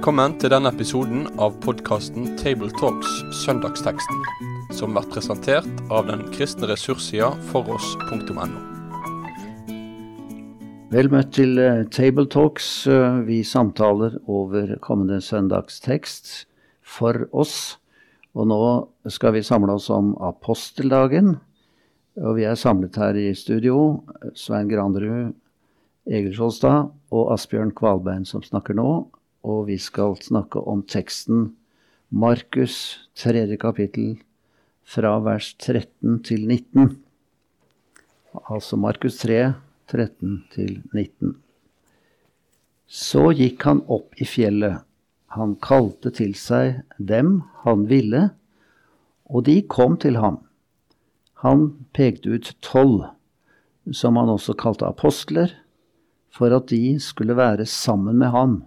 Velkommen til denne episoden av podkasten Tabletalks Søndagsteksten, som blir presentert av den kristne ressurssida foross.no. Vel møtt til uh, Tabletalks. Uh, vi samtaler over kommende søndagstekst for oss. Og nå skal vi samle oss om aposteldagen. Og vi er samlet her i studio. Svein Granderud, Egil Skjolstad og Asbjørn Kvalbein som snakker nå og vi skal snakke om teksten Markus tredje kapittel fra vers 13 til 19. Altså Markus 3, 13 til 19. Så gikk han opp i fjellet. Han kalte til seg dem han ville, og de kom til ham. Han pekte ut tolv, som han også kalte apostler, for at de skulle være sammen med ham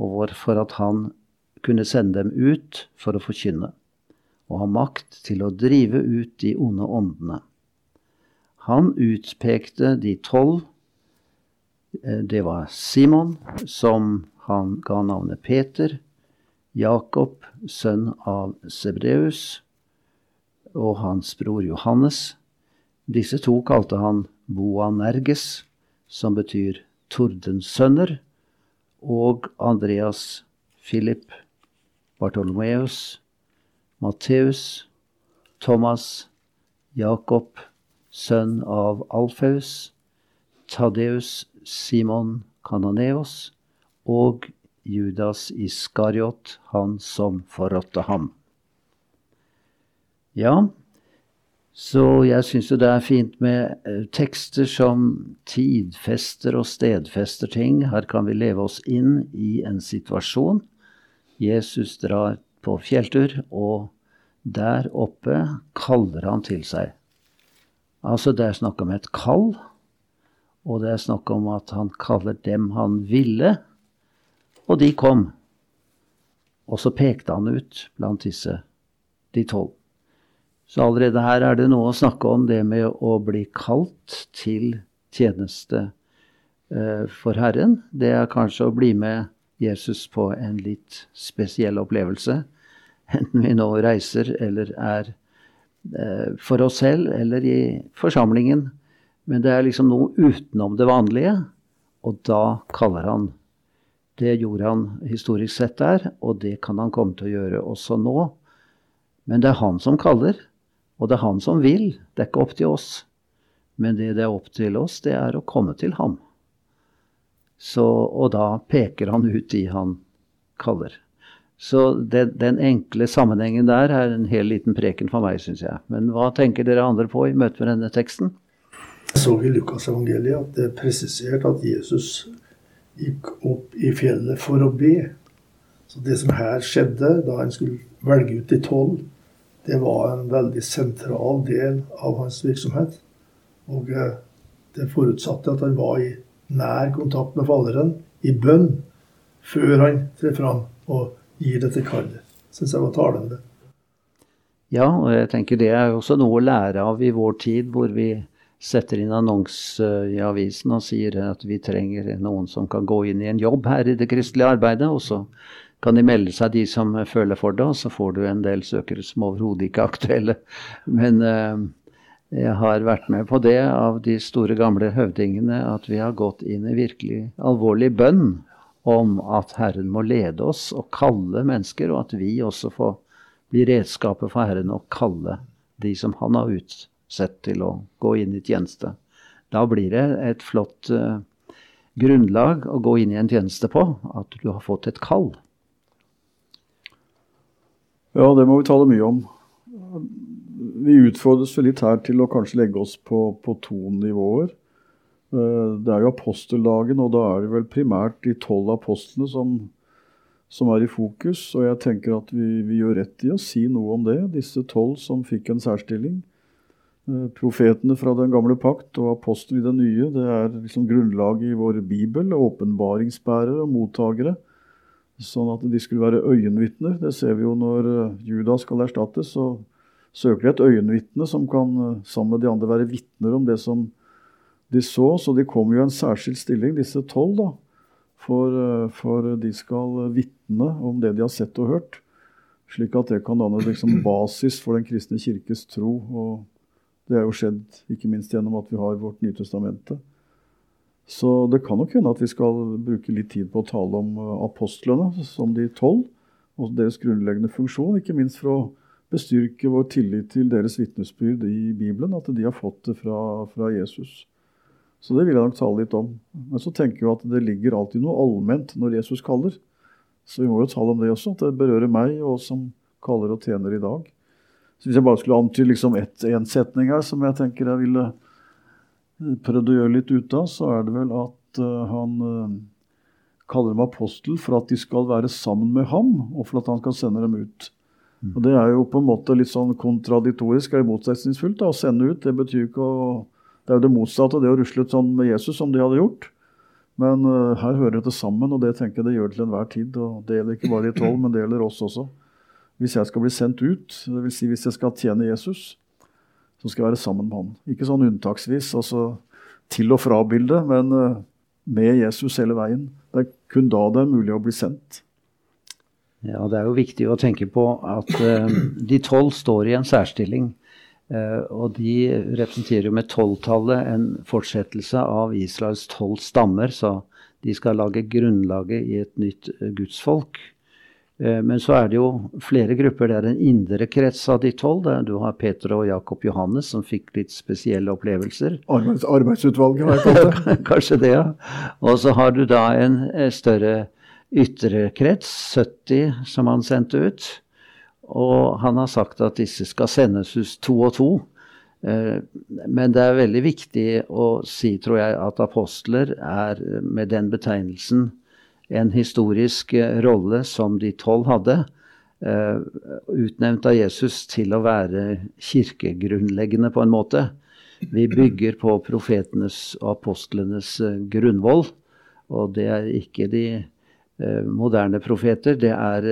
og for at han kunne sende dem ut for å forkynne, og ha makt til å drive ut de onde åndene. Han utpekte de tolv. Eh, det var Simon, som han ga navnet Peter, Jakob, sønn av Sebreus, og hans bror Johannes. Disse to kalte han Boanerges, som betyr tordensønner og Andreas, Philip, Bartolomeus, Matteus, Thomas, Jakob, sønn av Alfaus, Tadeus, Simon Kananeos og Judas Iskariot, han som forrådte ham. Ja, så jeg syns jo det er fint med eh, tekster som tidfester og stedfester ting. Her kan vi leve oss inn i en situasjon. Jesus drar på fjelltur, og der oppe kaller han til seg. Altså, det er snakk om et kall, og det er snakk om at han kaller dem han ville, og de kom. Og så pekte han ut blant disse de tolv. Så allerede her er det noe å snakke om det med å bli kalt til tjeneste eh, for Herren. Det er kanskje å bli med Jesus på en litt spesiell opplevelse. Enten vi nå reiser eller er eh, for oss selv eller i forsamlingen. Men det er liksom noe utenom det vanlige, og da kaller han. Det gjorde han historisk sett der, og det kan han komme til å gjøre også nå. Men det er han som kaller. Og det er han som vil, det er ikke opp til oss. Men det det er opp til oss, det er å komme til ham. Så, og da peker han ut de han kaller. Så det, den enkle sammenhengen der er en hel liten preken for meg, syns jeg. Men hva tenker dere andre på i møte med denne teksten? Jeg så i Lukasevangeliet at det er presisert at Jesus gikk opp i fjellet for å be. Så det som her skjedde da han skulle velge ut de tolv, det var en veldig sentral del av hans virksomhet. Og eh, det forutsatte at han var i nær kontakt med Faderen, i bønn, før han trer fram og gir dette kallet. Syns jeg var talende. Ja, og jeg tenker det er også noe å lære av i vår tid, hvor vi setter inn annonse i avisen og sier at vi trenger noen som kan gå inn i en jobb her i det kristelige arbeidet. Og så kan de melde seg, de som føler for det, og så får du en del søkere som overhodet ikke er aktuelle. Men eh, jeg har vært med på det av de store, gamle høvdingene, at vi har gått inn i virkelig alvorlig bønn om at Herren må lede oss og kalle mennesker, og at vi også får bli redskapet for Herren å kalle de som han har utsett til å gå inn i tjeneste. Da blir det et flott uh, grunnlag å gå inn i en tjeneste på, at du har fått et kall. Ja, det må vi tale mye om. Vi utfordres litt her til å kanskje legge oss på, på to nivåer. Eh, det er jo aposteldagen, og da er det vel primært de tolv apostlene som, som, er i fokus. Og jeg tenker at vi, vi, gjør rett i å si noe om det, disse tolv som fikk en særstilling. Eh, profetene fra den gamle pakt og apostel i den nye, det er liksom grunnlaget i vår bibel. Åpenbaringsbærere og mottakere sånn at de skulle være øyenvitner. Det ser vi jo når eh, Judas skal erstattes, så søker de et øyenvitne som kan eh, sammen med de andre være vitner om det som de så. Så de kommer jo i en særskilt stilling, disse tolv, da, For, eh, for de skal vitne om det de har sett og hørt. Slik at det kan danne liksom basis for Den kristne kirkes tro. Og det er jo skjedd ikke minst gjennom at vi har vårt Nytestamentet. Så det kan nok hende at vi skal bruke litt tid på å tale om eh, apostlene som de tolv, og deres grunnleggende funksjon, ikke minst for å bestyrke vår tillit til deres vitnesbyrd i Bibelen, at de har fått det fra, fra Jesus. Så det vil jeg nok tale litt om. Men så tenker jeg at det ligger alltid noe allment når Jesus kaller. Så vi må jo tale om det også, at det berører meg og oss som kaller og tjener i dag. Så Hvis jeg bare skulle antyde liksom en setning her som jeg tenker jeg ville prøvd å gjøre litt ut av, så er det vel at uh, han uh, kaller dem apostel for at de skal være sammen med ham, og for at han kan sende dem ut. Mm. Og Det er jo på en måte litt sånn kontradiktorisk eller motsetningsfullt. da, Å sende ut det betyr ikke å Det er jo det motsatte, det å rusle ut sånn med Jesus som de hadde gjort. Men uh, her hører det sammen, og det tenker jeg det gjør til enhver tid. og Det gjelder ikke bare de tolv, men det gjelder oss også hvis jeg skal bli sendt ut, dvs. Si hvis jeg skal tjene Jesus, så skal være sammen med han. Ikke sånn unntaksvis, altså til og fra-bildet, men eh, med Jesus hele veien. Det er kun da det er mulig å bli sendt. Ja, Det er jo viktig å tenke på at uh, de tolv står i en særstilling. Uh, og de representerer jo med tolvtallet en fortsettelse av Israels tolv stammer. Så de skal lage grunnlaget i et nytt gudsfolk. Eh, men så er det jo flere grupper. Det er en indre krets av de tolv. Du har Peter og Jakob Johannes, som fikk litt spesielle opplevelser. Arbeids, arbeidsutvalget, har jeg kalt det. Kanskje det, ja. Og så har du da en eh, større ytre krets, 70, som han sendte ut. Og han har sagt at disse skal sendes ut to og to. Eh, men det er veldig viktig å si, tror jeg, at apostler er med den betegnelsen en historisk eh, rolle som de tolv hadde. Uh, utnevnt av Jesus til å være kirkegrunnleggende, på en måte. Vi bygger på profetenes og apostlenes uh, grunnvoll. Og det er ikke de moderne profeter, det er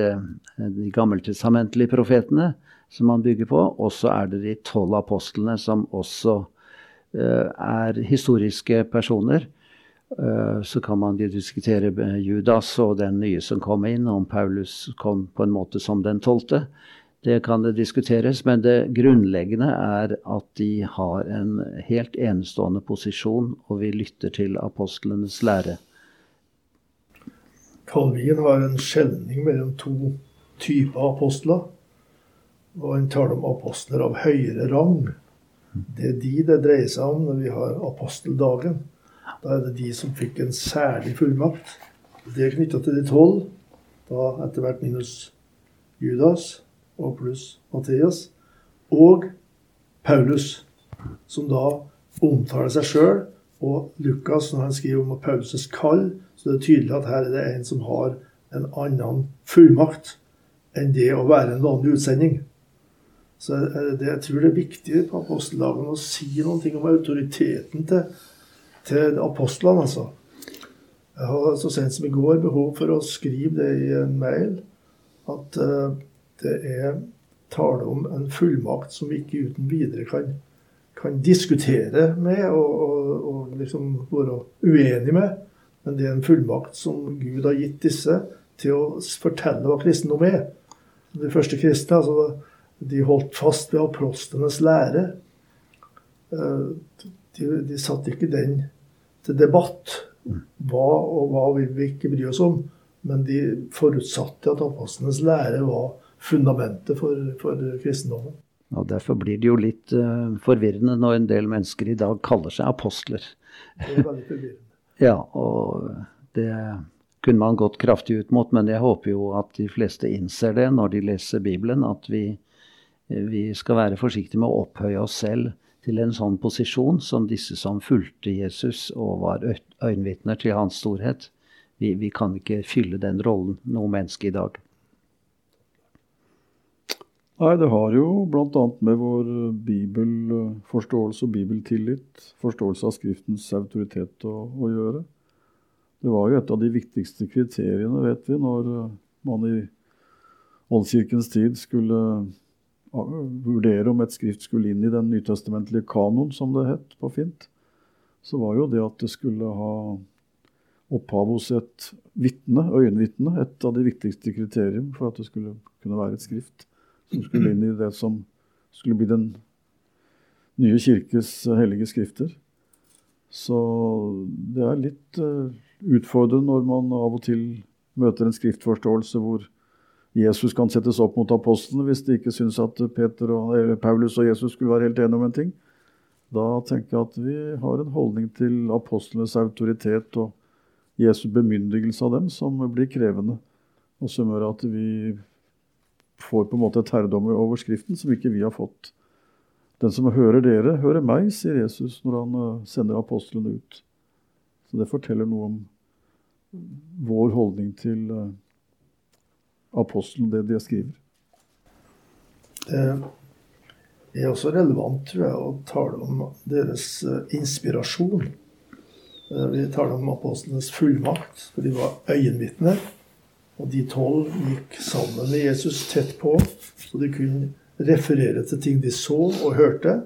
de gammeltestamentlige profetene som man bygger på. Og så er det de tolv apostlene, som også er historiske personer Eh, så kan man diskutere Judas og den nye som kom inn, om Paulus kom på en måte som den tolvte. Det kan det diskuteres, men det grunnleggende er at de har en helt enestående posisjon, og vi lytter til apostlenes lære. Kalvin har en skjelning mellom to typer apostler. Og han taler om apostler av høyere rang. Det er de det dreier seg om når vi har aposteldagen. Da er det de som fikk en særlig fullmakt. Det er knytta til de tolv, da etter hvert minus Judas og pluss Matteus. Og Paulus, som da omtaler seg sjøl. Og Lukas, når han skriver om Paulus' kall, så det er tydelig at her er det en som har en annen fullmakt enn det å være en vanlig utsending. Så det, jeg tror det er viktig på aposteldagen å si noe om autoriteten til til apostlene, altså. Jeg har så sent som i går behov for å skrive det i en mail at uh, det er tale om en fullmakt som vi ikke uten videre kan, kan diskutere med og, og, og, liksom være uenig med. Men det er en fullmakt som Gud har gitt disse til å fortelle hva kristendom er. De første kristne altså, de holdt fast ved apostlenes lære. De, de satte ikke den til debatt. Hva og hva vil vi ikke bry oss om? Men de forutsatte at apostlenes lære var fundamentet for, for kristendommen. Og Derfor blir det jo litt uh, forvirrende når en del mennesker i dag kaller seg apostler. Det er veldig forvirrende. ja, og det kunne man gått kraftig ut mot, men jeg håper jo at de fleste innser det når de leser Bibelen, at vi, vi skal være forsiktige med å opphøye oss selv til en sånn posisjon som disse som fulgte Jesus og var øyenvitner til hans storhet. Vi, vi kan ikke fylle den rollen, noe menneske i dag. Nei, det har jo bl.a. med vår bibelforståelse og bibeltillit, forståelse av Skriftens autoritet å, å, gjøre. Det var jo et av de viktigste kriteriene, vet vi, når man i Åndskirkens tid skulle vurdere om et skrift skulle inn i den nytestamentlige kanon, som det het på fint, så var jo det at det skulle ha opphav hos et vitne, øyenvitne, et av de viktigste kriterium for at det skulle kunne være et skrift som skulle inn i det som skulle bli den nye kirkes hellige skrifter. Så det er litt uh, utfordrende når man av og til møter en skriftforståelse hvor Jesus kan settes opp mot apostlene hvis de ikke syns at og, Paulus og Jesus skulle være helt enige om en ting. Da tenker jeg at vi har en holdning til apostlenes autoritet og Jesu bemyndigelse av dem som blir krevende, og som gjør at vi får på en måte et herredom over Skriften som ikke vi har fått. Den som hører dere, hører meg, sier Jesus når han eh, sender apostlene ut. Så det forteller noe om vår holdning til uh, apostelen, det de skriver. Det er også relevant, tror jeg, å tale om deres uh, inspirasjon. Uh, vi taler om apostlenes fullmakt, for de var øyenvitner. Og de tolv gikk sammen med Jesus tett på, så de kunne referere til ting de så og hørte.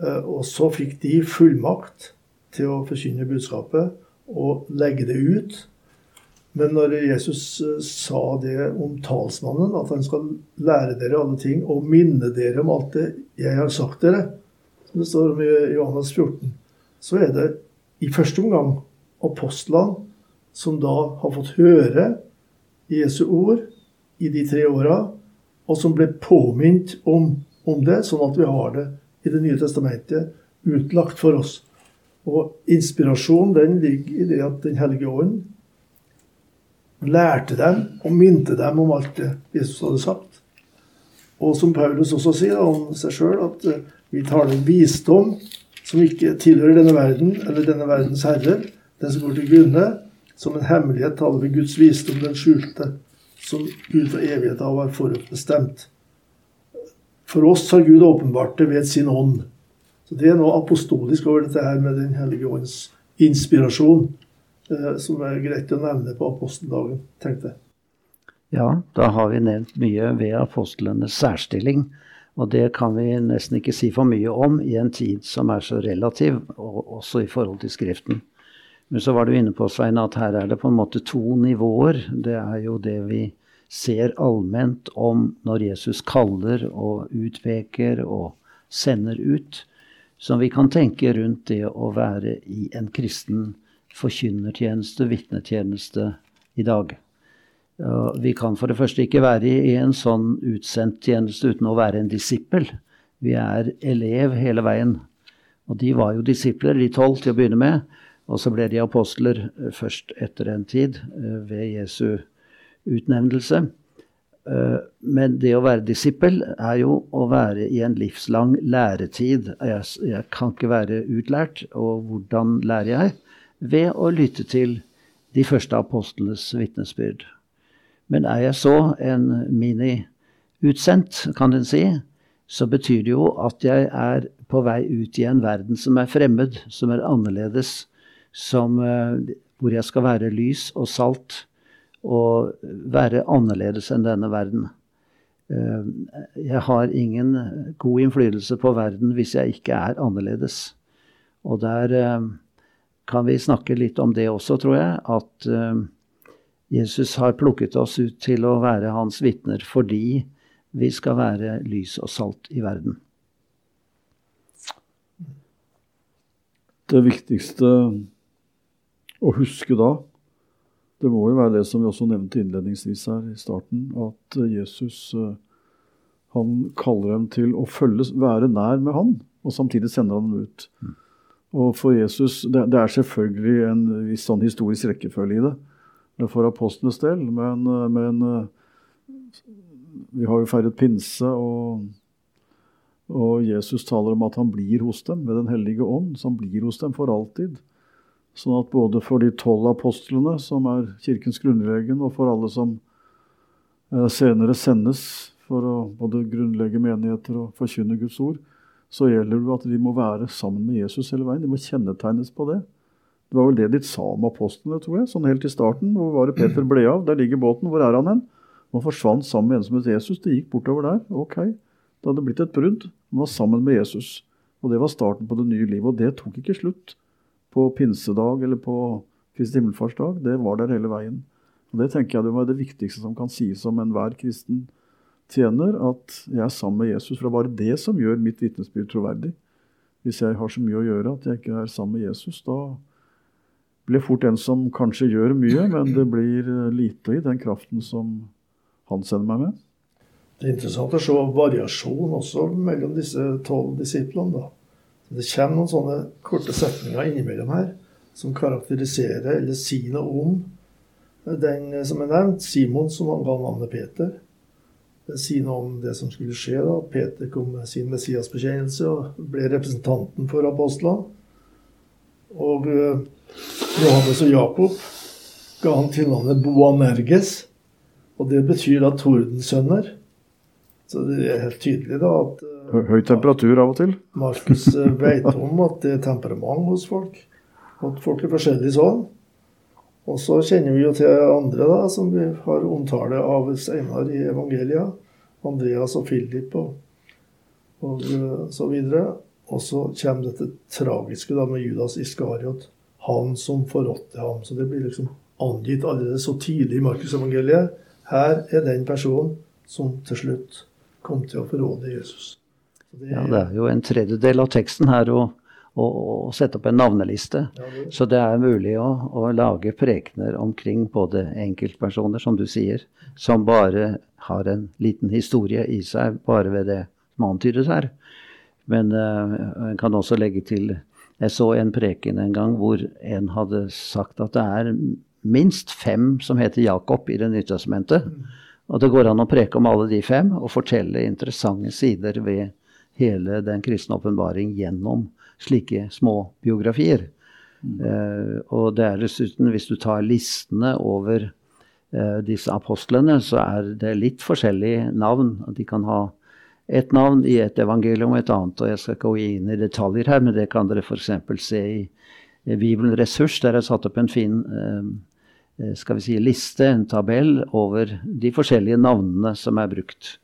Og så fikk de fullmakt til å forkynne budskapet og legge det ut. Men når Jesus eh, sa det om talsmannen, at han skal lære dere alle ting og minne dere om alt det jeg har sagt dere, som det står om i Johannes 14, så er det i første omgang apostlene som da har fått høre Jesu ord i de tre åra, og som ble påminnet om, om det, sånn at vi har det i Det nye testamentet utlagt for oss. Og inspirasjonen den ligger i det at Den hellige ånd lærte dem og minte dem om alt det Jesus hadde sagt. Og som Paulus også sier om seg sjøl, at eh, vi taler visdom som ikke tilhører denne verden, eller denne verdens herre, den som går til grunne. Som en hemmelighet taler vi Guds visdom, den skjulte, som Gud fra evighet av har forutbestemt. For oss har Gud åpenbart det ved sin ånd. Så Det er noe apostolisk over dette her med Den hellige ånds inspirasjon, som er greit å nevne på aposteldagen, tenkte jeg. Ja, da har vi nevnt mye ved apostlenes særstilling. Og det kan vi nesten ikke si for mye om i en tid som er så relativ, og også i forhold til Skriften. Men så var du inne på, Svein, at her er det på en måte to nivåer. Det er jo det vi ser allment om når Jesus kaller og utpeker og sender ut som vi kan tenke rundt det å være i en kristen forkynnertjeneste, vitnetjeneste, i dag. Vi kan for det første ikke være i en sånn utsendt tjeneste uten å være en disippel. Vi er elev hele veien. Og de var jo disipler, de tolv til å begynne med. Og så ble de apostler eh, først etter en tid, eh, ved Jesu utnevnelse. Eh, men det å være disippel er jo å være i en livslang læretid. Jeg, jeg, kan ikke være utlært, og hvordan lærer jeg? Ved å lytte til de første apostlenes vitnesbyrd. Men er jeg så en mini-utsendt, kan en si, så betyr det jo at jeg er på vei ut i en verden som er fremmed, som er annerledes, som, eh, hvor jeg skal være lys og salt og være annerledes enn denne verden. Eh, jeg har ingen god innflytelse på verden hvis jeg ikke er annerledes. Og der kan vi snakke litt om det også, tror jeg. At uh, Jesus har plukket oss ut til å være hans vitner fordi vi skal være lys og salt i verden. Det viktigste å huske da, det må jo være det som vi også nevnte innledningsvis her i starten, at Jesus eh, han kaller dem til å følge, være nær med han, og samtidig sender han dem ut. Og for Jesus, det, det, er selvfølgelig en viss sånn historisk rekkefølge i det for apostlenes del, men, men vi har jo feiret pinse, og, og, Jesus taler om at han blir hos dem med Den hellige ånd. Så han blir hos dem for alltid. Sånn at både for de tolv apostlene, som er kirkens grunnlegen, og for alle som eh, senere sendes for å både grunnlegge menigheter og forkynne Guds ord, så gjelder det at de må være sammen med Jesus hele veien. De må kjennetegnes på det. Det var vel det de sa om apostlene, tror jeg. Sånn helt i starten. Hvor var det Peter ble av? Der ligger båten. Hvor er han hen? Han forsvant sammen med en Jesus. Det gikk bortover der. Ok. Det hadde blitt et brudd. Han var sammen med Jesus. Og det var starten på det nye livet. Og det tok ikke slutt på pinsedag eller på Kristi himmelfartsdag, det var der hele veien. Og Det tenker jeg det var det viktigste som kan sies om enhver kristen tjener, at jeg er sammen med Jesus. For det er bare det som gjør mitt vitnesbyrd troverdig. Hvis jeg har så mye å gjøre at jeg ikke er sammen med Jesus, da blir jeg fort en som kanskje gjør mye, men det blir lite i den kraften som han sender meg med. Det er interessant å se variasjon også mellom disse tolv disiplene. da. Det kommer noen sånne korte setninger innimellom her som karakteriserer eller sier noe om den som er nevnt, Simon, som han ga navnet Peter. Sier noe om det som skulle skje. da. Peter kom med sin Messias-bekjennelse og ble representanten for apostlene. Og eh, Johannes og Jakob ga han tilnavnet Boanerges. Og det betyr da tordensønner. Så det er helt tydelig da at eh, Høy temperatur av og til? Markus eh, vet om at det er temperament hos folk. At folk er forskjellige sånn. Og så kjenner vi jo til andre da, som vi har omtale av senere i evangeliet. Andreas og Philip og, og eh, så videre. Og så kommer dette tragiske da med Judas Iskariot. Han som forrådte ham. Så det blir liksom angitt allerede så tidlig i Markusevangeliet. Her er den personen som til slutt kom til å forråde Jesus. Det, ja, det er jo en tredjedel av teksten her å, å sette opp en navneliste. Så det er mulig å, å, lage prekener omkring både enkeltpersoner, som du sier, som bare har en liten historie i seg, bare ved det som antydes her. Men uh, en kan også legge til Jeg så en preken en gang hvor en hadde sagt at det er minst fem som heter Jakob i Det nye testamentet. Mm. Og det går an å preke om alle de fem og fortelle interessante sider ved hele den kristne åpenbaring gjennom slike små biografier. Mm. Uh, og det er dessuten, hvis du tar listene over uh, disse apostlene, så er det litt forskjellige navn. De kan ha ett navn i et evangelium og et annet. Og jeg skal ikke gå inn i detaljer her, men det kan dere f.eks. se i, i Bibelen Ressurs. Der er satt opp en fin uh, Eh, skal vi si, liste, en tabell, over de forskjellige navnene som er brukt.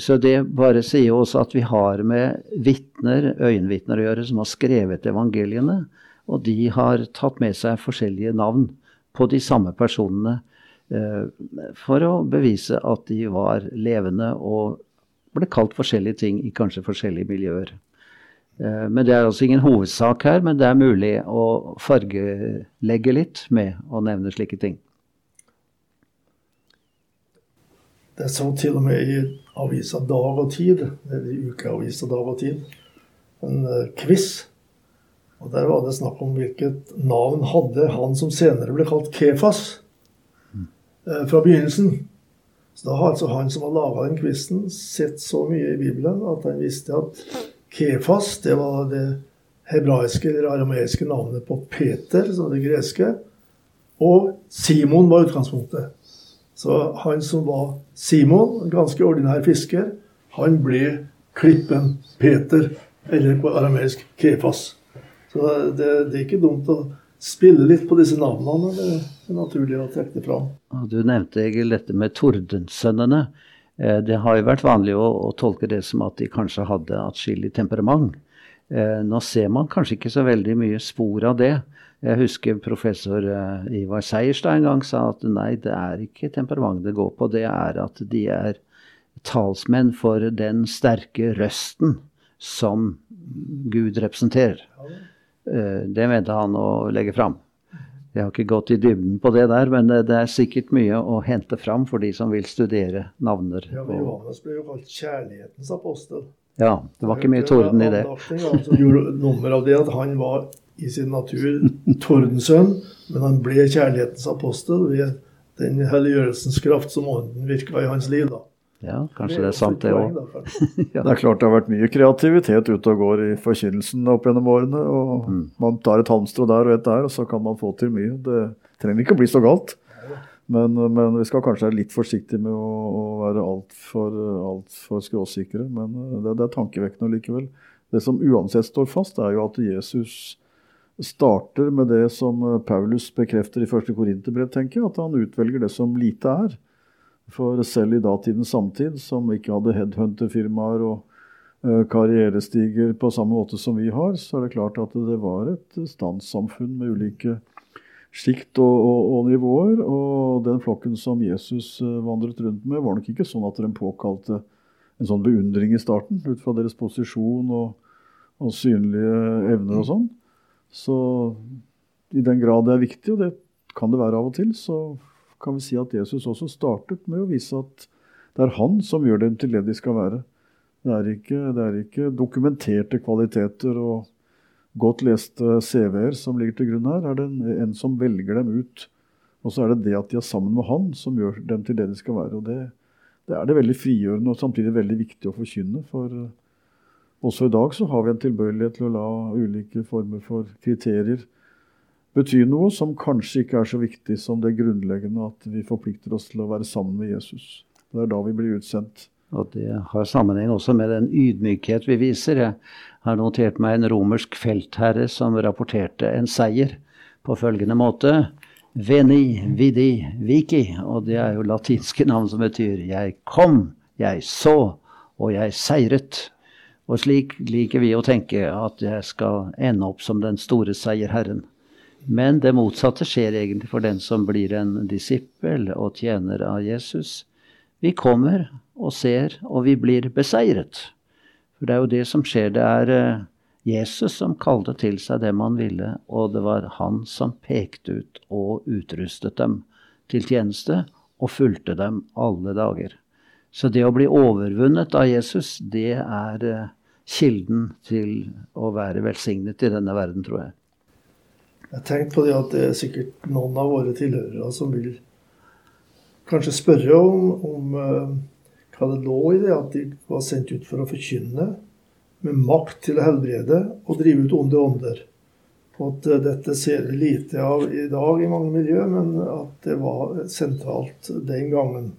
Så det bare sier også at vi har med vitner, øyenvitner å gjøre, som har skrevet evangeliene. Og de har tatt med seg forskjellige navn på de samme personene eh, for å bevise at de var levende og ble kalt forskjellige ting i kanskje forskjellige miljøer. Eh, men Det er altså ingen hovedsak her, men det er mulig å fargelegge litt med å nevne slike ting. Det så til og med i avisa Dag og Tid, eller i ukeavisa Dag og Tid, en uh, quiz. Og Der var det snakk om hvilket navn hadde han som senere ble kalt Kefas uh, fra begynnelsen. Så Da har altså han som har laga den quizen, sett så mye i Bibelen at han visste at Kefas, det var det hebraiske eller arameiske navnet på Peter, som det greske. Og Simon var utgangspunktet. Så han som var Simon, ganske ordinær fisker, han ble klippen Peter, eller på arameisk Kefas. Så det, det, er ikke dumt å spille litt på disse navnene. Det er naturlig å trekke det fram. Du nevnte Egil dette med Tordensønnene. Eh, det har jo vært vanlig å, å, tolke det som at de kanskje hadde atskillig temperament. Eh, nå ser man kanskje ikke så veldig mye spor av det. Jeg husker professor eh, Ivar Seierstad en gang sa at nei, det er ikke temperament det går på, det er at de er talsmenn for den sterke røsten som Gud representerer. Det mente han å legge fram. Jeg har ikke gått i dybden på det der, men det, det, er sikkert mye å hente fram for de som vil studere navner. Ja, men Johannes ble jo kalt kjærlighetens apostel. Ja, det var ikke mye torden i det. Han gjorde nummer av det at han var i sin natur tordensønn, men han ble kjærlighetens apostel ved den helliggjørelsens kraft som ånden virka i hans liv. da. Ja, kanskje det er sant, det òg. ja. Det er klart det har vært mye kreativitet ute og går i forkynnelsen opp gjennom årene. og mm. Man tar et halmstrå der og et der, og så kan man få til mye. Det trenger ikke å bli så galt. Men, men vi skal kanskje være litt forsiktige med å, å være altfor alt for skråsikre. Men det, det er tankevekkende likevel. Det som uansett står fast, er jo at Jesus starter med det som Paulus bekrefter i første Korinterbrev, tenker jeg. At han utvelger det som lite er. For selv i datidens samtid, som ikke hadde headhunter-firmaer og uh, karrierestiger på samme måte som vi har, så er det klart at det var et standssamfunn med ulike sjikt og, og, og, nivåer. Og den flokken som Jesus eh, vandret rundt med, var nok ikke sånn at den påkalte en sånn beundring i starten, ut fra deres posisjon og, og synlige evner og sånn. Så i den grad det er viktig, og det kan det være av og til, så kan vi si at Jesus også startet med å vise at det er han som gjør dem til det de skal være. Det er ikke, det er ikke dokumenterte kvaliteter og godt leste CV-er som ligger til grunn her. Er det en, en, som velger dem ut. Og så er det det at de er sammen med han, som gjør dem til det de skal være. Og det, det er det veldig frigjørende og samtidig veldig viktig å forkynne. For også i dag så har vi en tilbøyelighet til å la ulike former for kriterier bety noe som kanskje ikke er så viktig som det grunnleggende at vi forplikter oss til å være sammen med Jesus. Det er da vi blir utsendt. Og det har sammenheng også med den ydmykhet vi viser. Jeg har notert meg en romersk feltherre som rapporterte en seier på følgende måte. Veni, vidi, vici. Og det er jo latinske navn som betyr 'jeg kom, jeg så, og jeg seiret'. Og slik liker vi å tenke at jeg skal ende opp som den store seierherren. Men det motsatte skjer egentlig for den som blir en disippel og tjener av Jesus. Vi kommer og ser, og vi blir beseiret. For det er jo det som skjer. Det er eh, Jesus som kalte til seg dem han ville, og det var han som pekte ut og utrustet dem til tjeneste og fulgte dem alle dager. Så det å bli overvunnet av Jesus, det er eh, kilden til å være velsignet i denne verden, tror jeg. Jeg har tenkt på det at det er sikkert noen av våre tilhørere som vil kanskje spørre om, om uh, hva det lå i det at de var sendt ut for å forkynne med makt til å helbrede og drive ut onde ånder. Og at uh, dette ser vi lite av i dag i mange miljøer, men at det var sentralt den gangen.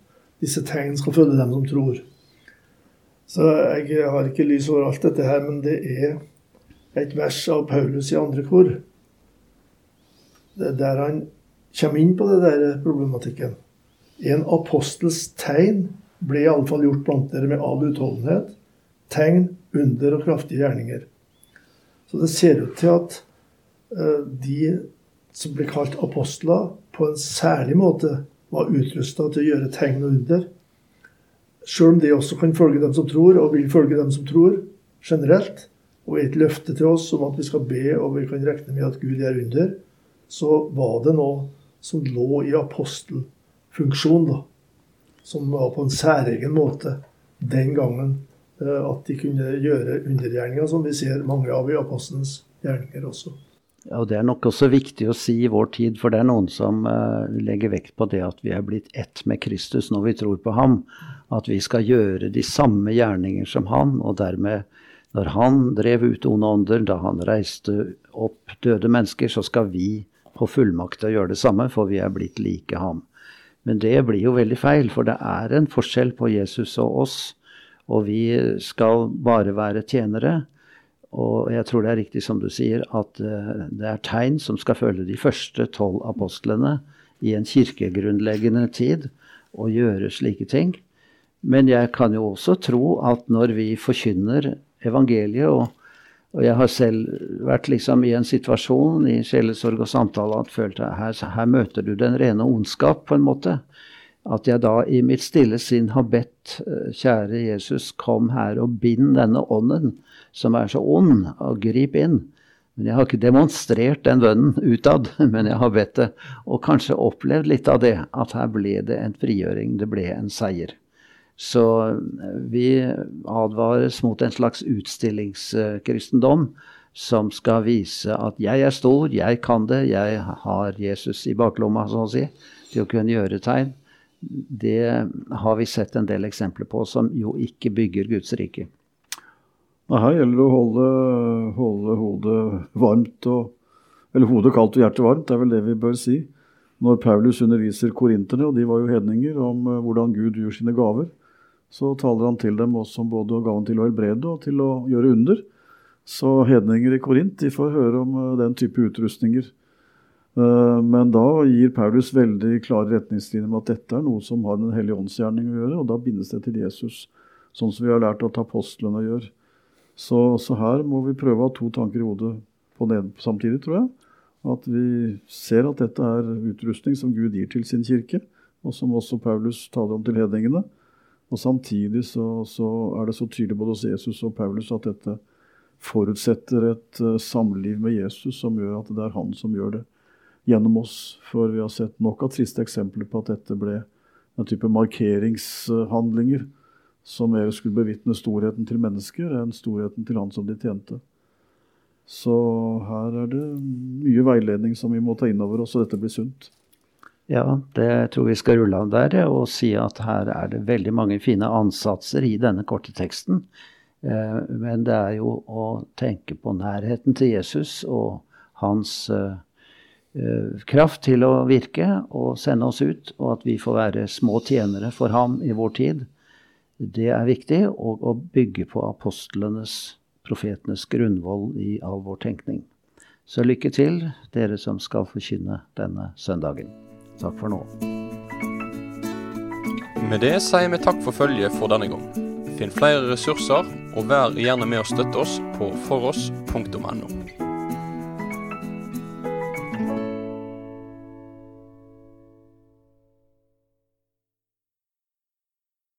Disse tegn skal følge dem som tror. Så jeg har ikke lys over alt dette her, men det er et vers av Paulus i andre kor Det er der han kommer inn på det der problematikken. En apostels tegn ble iallfall gjort blant dere med all utholdenhet. Tegn, under og kraftige gjerninger. Så det ser ut til at uh, de som ble kalt apostler, på en særlig måte var utrusta til å gjøre tegn og under. Sjøl om det også kan følge dem som tror, og vil følge dem som tror generelt, og er et løfte til oss om at vi skal be og vi kan regne med at Gud gjør under, så var det noe som lå i apostelfunksjon, da. Som var på en særegen måte den gangen eh, at de kunne gjøre undergjerninger, som vi ser mange av i apostelens gjerninger også. Og Det er nok også viktig å si i vår tid, for det er noen som uh, legger vekt på det at vi er blitt ett med Kristus når vi tror på ham. At vi skal gjøre de samme gjerninger som han, og dermed når han drev ut onde ånder, da han reiste opp døde mennesker, så skal vi få fullmakt til å gjøre det samme, for vi er blitt like ham. Men det blir jo veldig feil, for det er en forskjell på Jesus og oss. Og vi skal bare være tjenere. Og jeg tror det er riktig som du sier, at eh, det er tegn som skal følge de første tolv apostlene i en kirkegrunnleggende tid, og gjøre slike ting. Men jeg kan jo også tro at når vi forkynner evangeliet og og jeg har selv vært liksom i en situasjon i sjelesorg og samtale at følte her, her møter du den rene ondskap, på en måte. At jeg da i mitt stille sinn har bedt eh, kjære Jesus, kom her og bind denne ånden som er så ond, og grip inn. Men jeg har ikke demonstrert den bønnen utad, men jeg har bedt det. Og kanskje opplevd litt av det, at her ble det en frigjøring, det ble en seier. Så eh, vi advares mot en slags utstillingskristendom som skal vise at jeg er stor, jeg kan det, jeg har Jesus i baklomma, så å si, til å kunne gjøre tegn. Det har vi sett en del eksempler på som jo ikke bygger Guds rike. Her gjelder det å holde, holde hodet varmt og Eller hodet kaldt og hjertet varmt, det er vel det vi bør si. Når Paulus underviser korinterne, og de var jo hedninger, om eh, hvordan Gud gjør sine gaver, så taler han til dem også om både gaven til å helbrede og til å gjøre under. Så hedninger i Korint de får høre om uh, den type utrustninger. Uh, men da gir Paulus veldig klare retningslinjer om at dette er noe som har Den hellige åndsgjerning å gjøre, og da bindes det til Jesus. Sånn som vi har lært at apostlene gjør. Så, så her må vi prøve å ha to tanker i hodet på ned samtidig, tror jeg. At vi ser at dette er utrustning som Gud gir til sin kirke, og som også Paulus taler om til hedningene. Og samtidig så, så, er det så tydelig både hos Jesus og Paulus at dette forutsetter et uh, samliv med Jesus som gjør at det er han som gjør det gjennom oss. For vi har sett nok av triste eksempler på at dette ble en type markeringshandlinger som mer skulle bevitne storheten til mennesker enn storheten til han som de tjente. Så her er det mye veiledning som vi må ta inn over oss, og dette blir sunt. Ja, det tror vi skal rulle av der og si at her er det veldig mange fine ansatser i denne korte teksten. Eh, men det er jo å tenke på nærheten til Jesus og hans eh, kraft til å virke og sende oss ut, og at vi får være små tjenere for ham i vår tid. Det er viktig, og å bygge på apostlenes, profetenes grunnvoll i all vår tenkning. Så lykke til, dere som skal forkynne denne søndagen. Takk for nå. Med det sier vi takk for følget for denne gang. Finn flere ressurser, og vær gjerne med å støtte oss på foross.no.